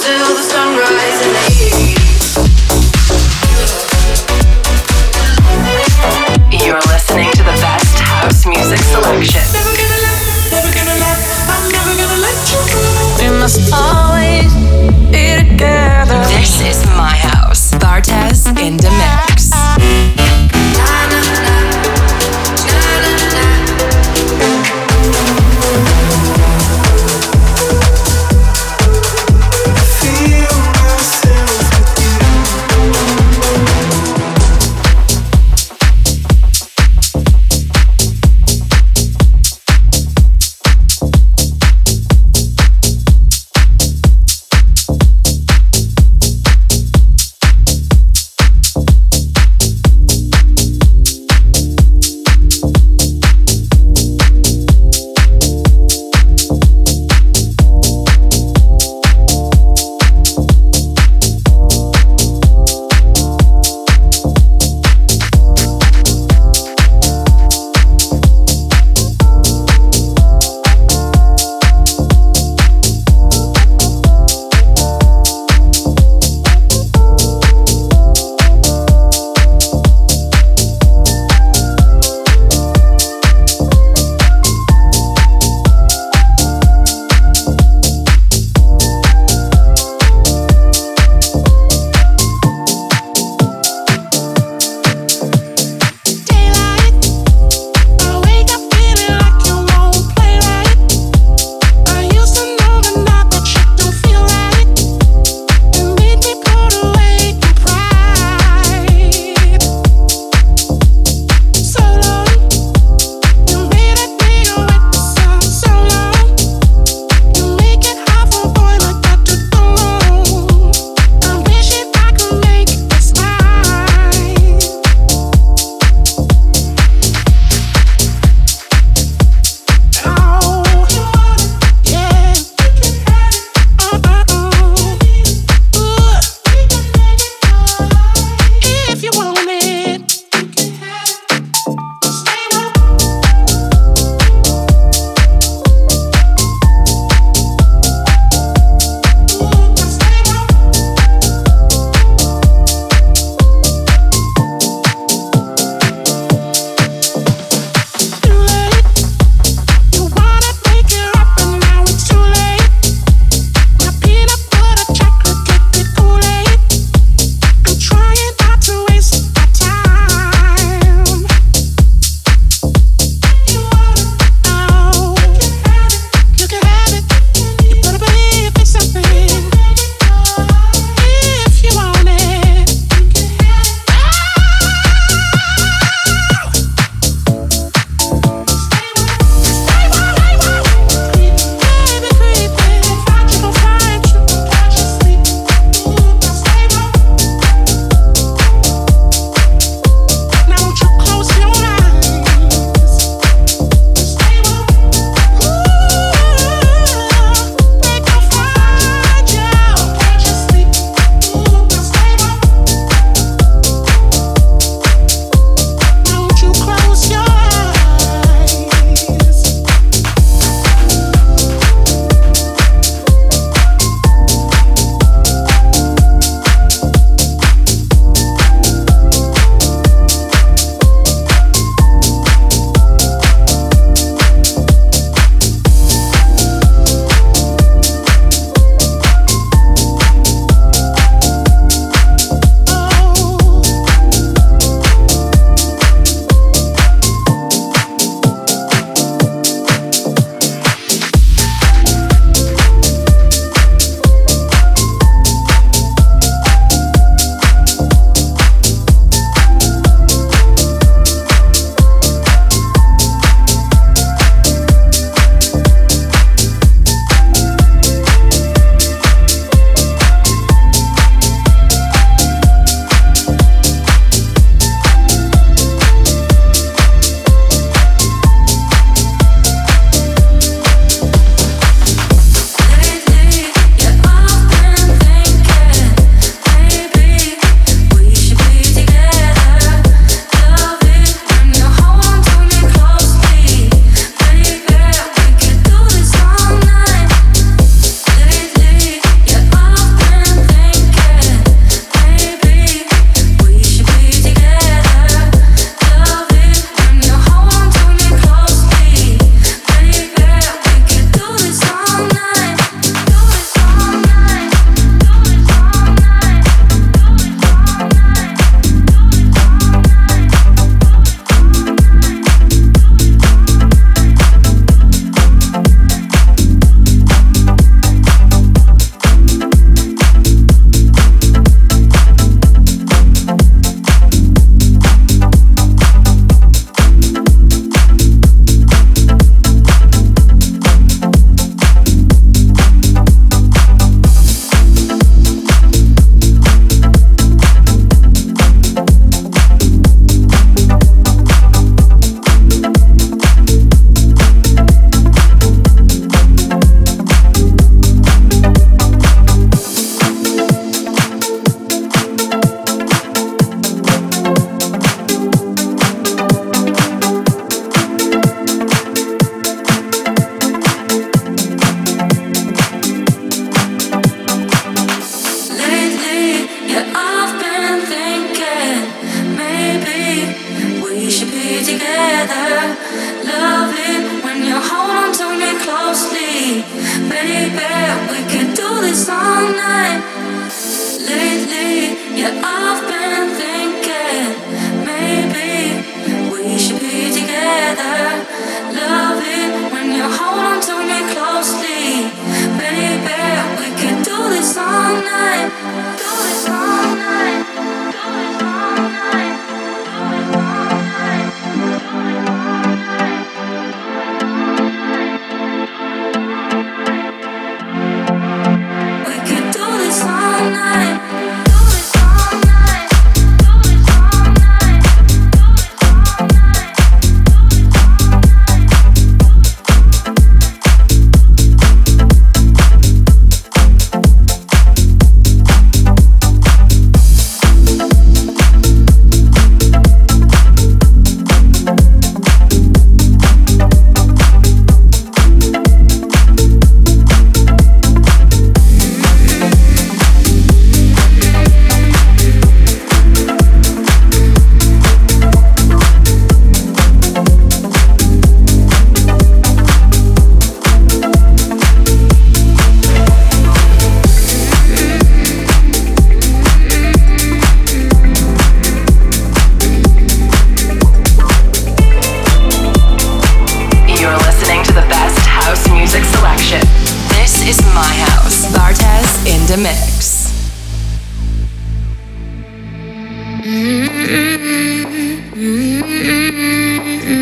feel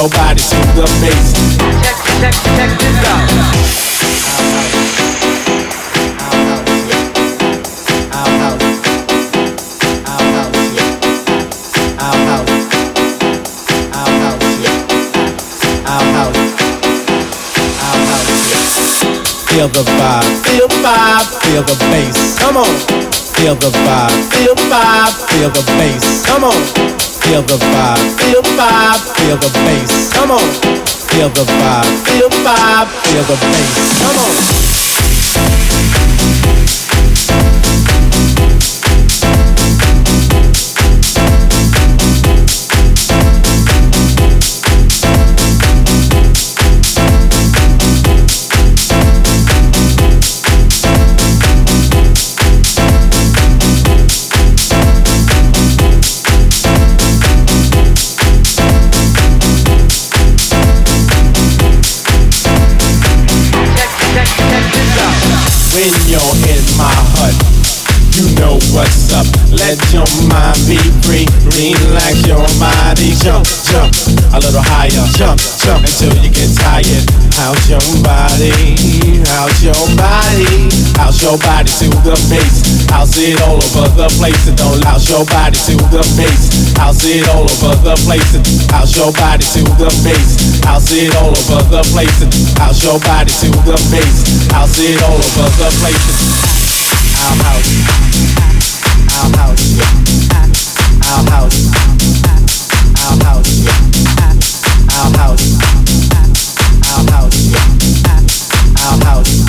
your body to the bass? Check, check, check this out. Feel the vibe, feel the vibe, feel the bass. Come on. Feel the vibe, feel the vibe, feel the bass. Come on. Feel the vibe, feel the vibe, feel the bass. Come on. Feel the vibe, feel the vibe, feel the bass. Come on. Jump, jump until you get tired. How's your body? How's your body? How's your body to the bass? How's it all over the place? And don't louse your body to the bass. How's it all over the place? And how's your body to the bass? How's it all over the place? And how's your body to the bass? How's it all over the place? Our house, our house, our house, our house, our house, our house, our house. my house.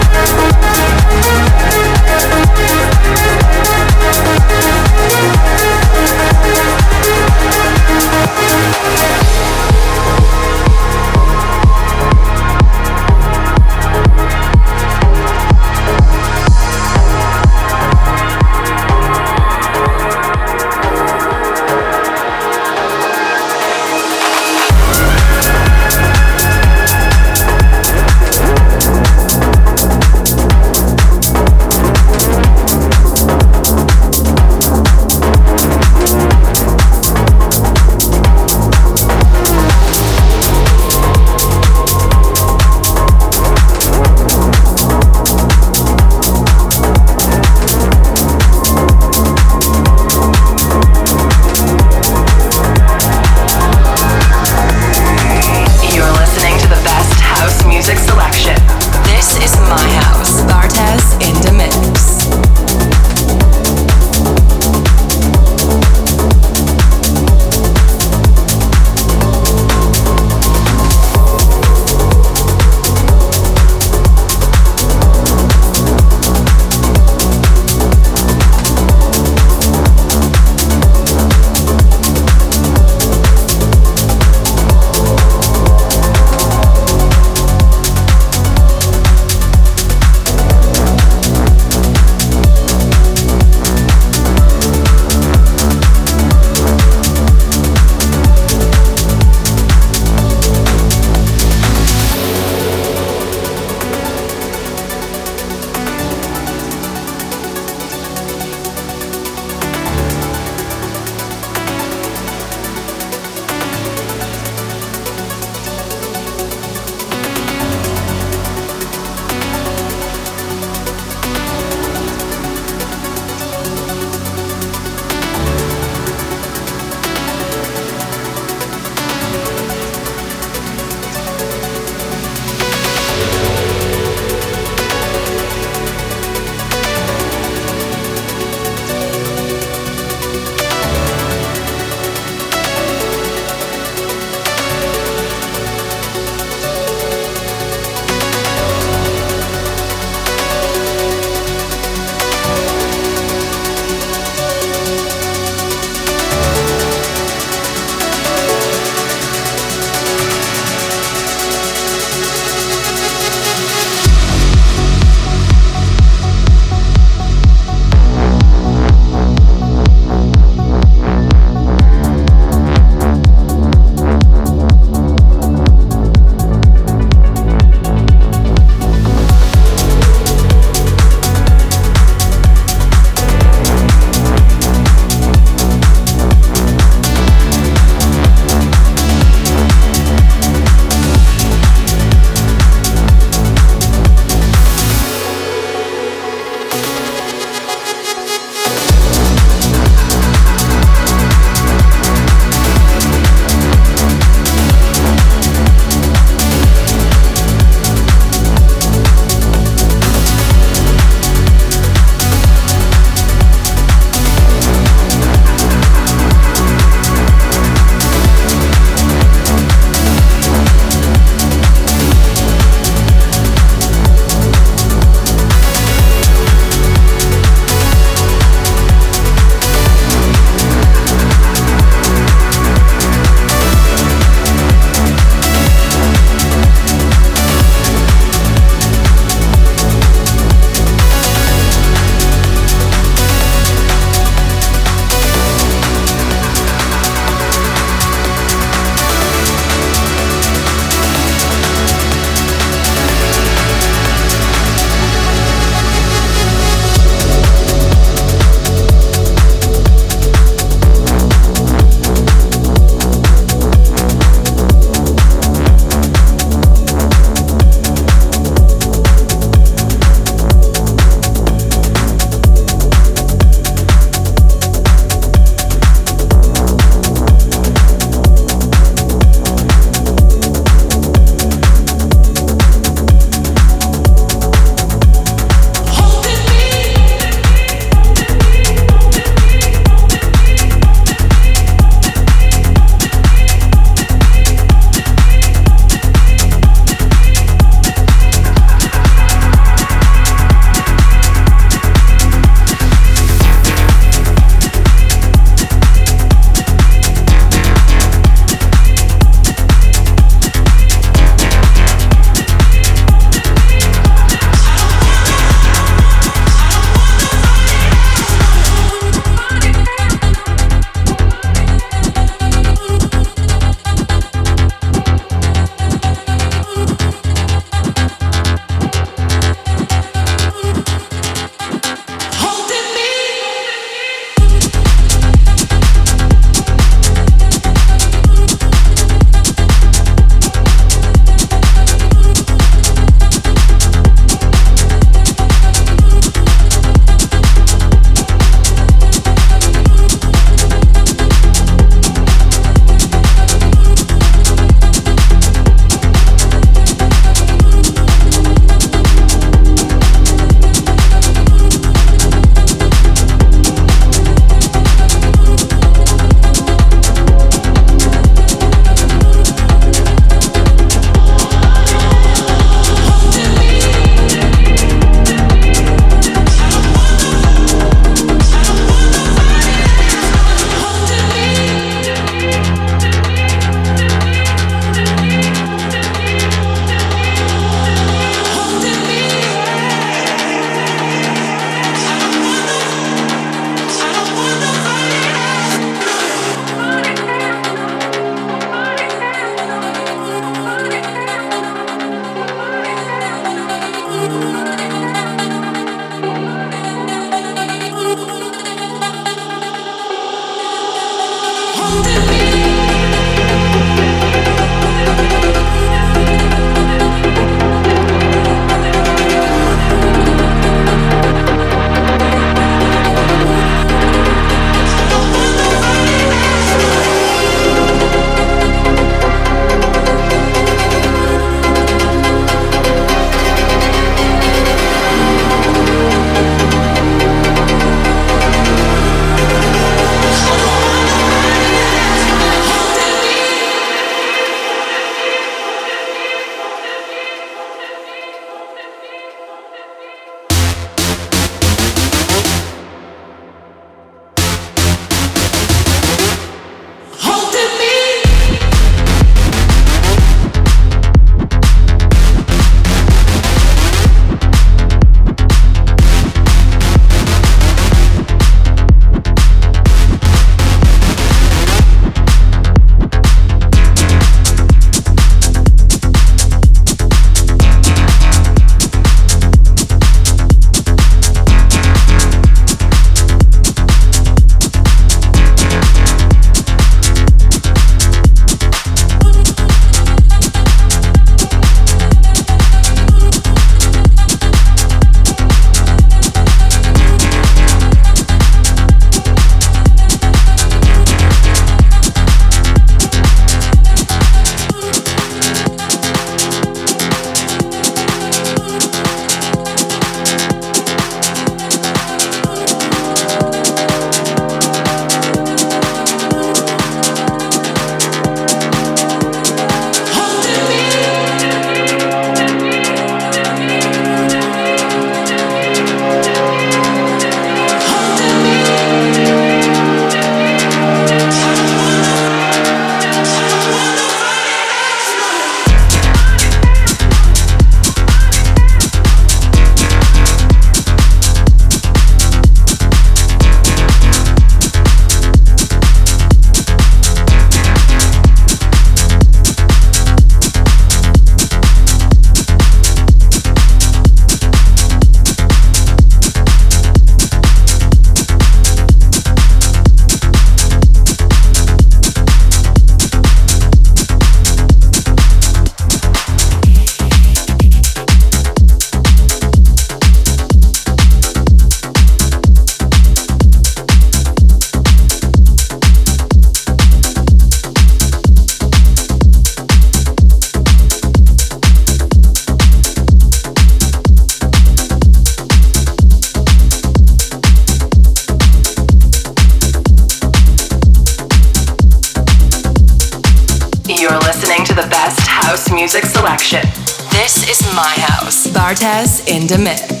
House. In the mix.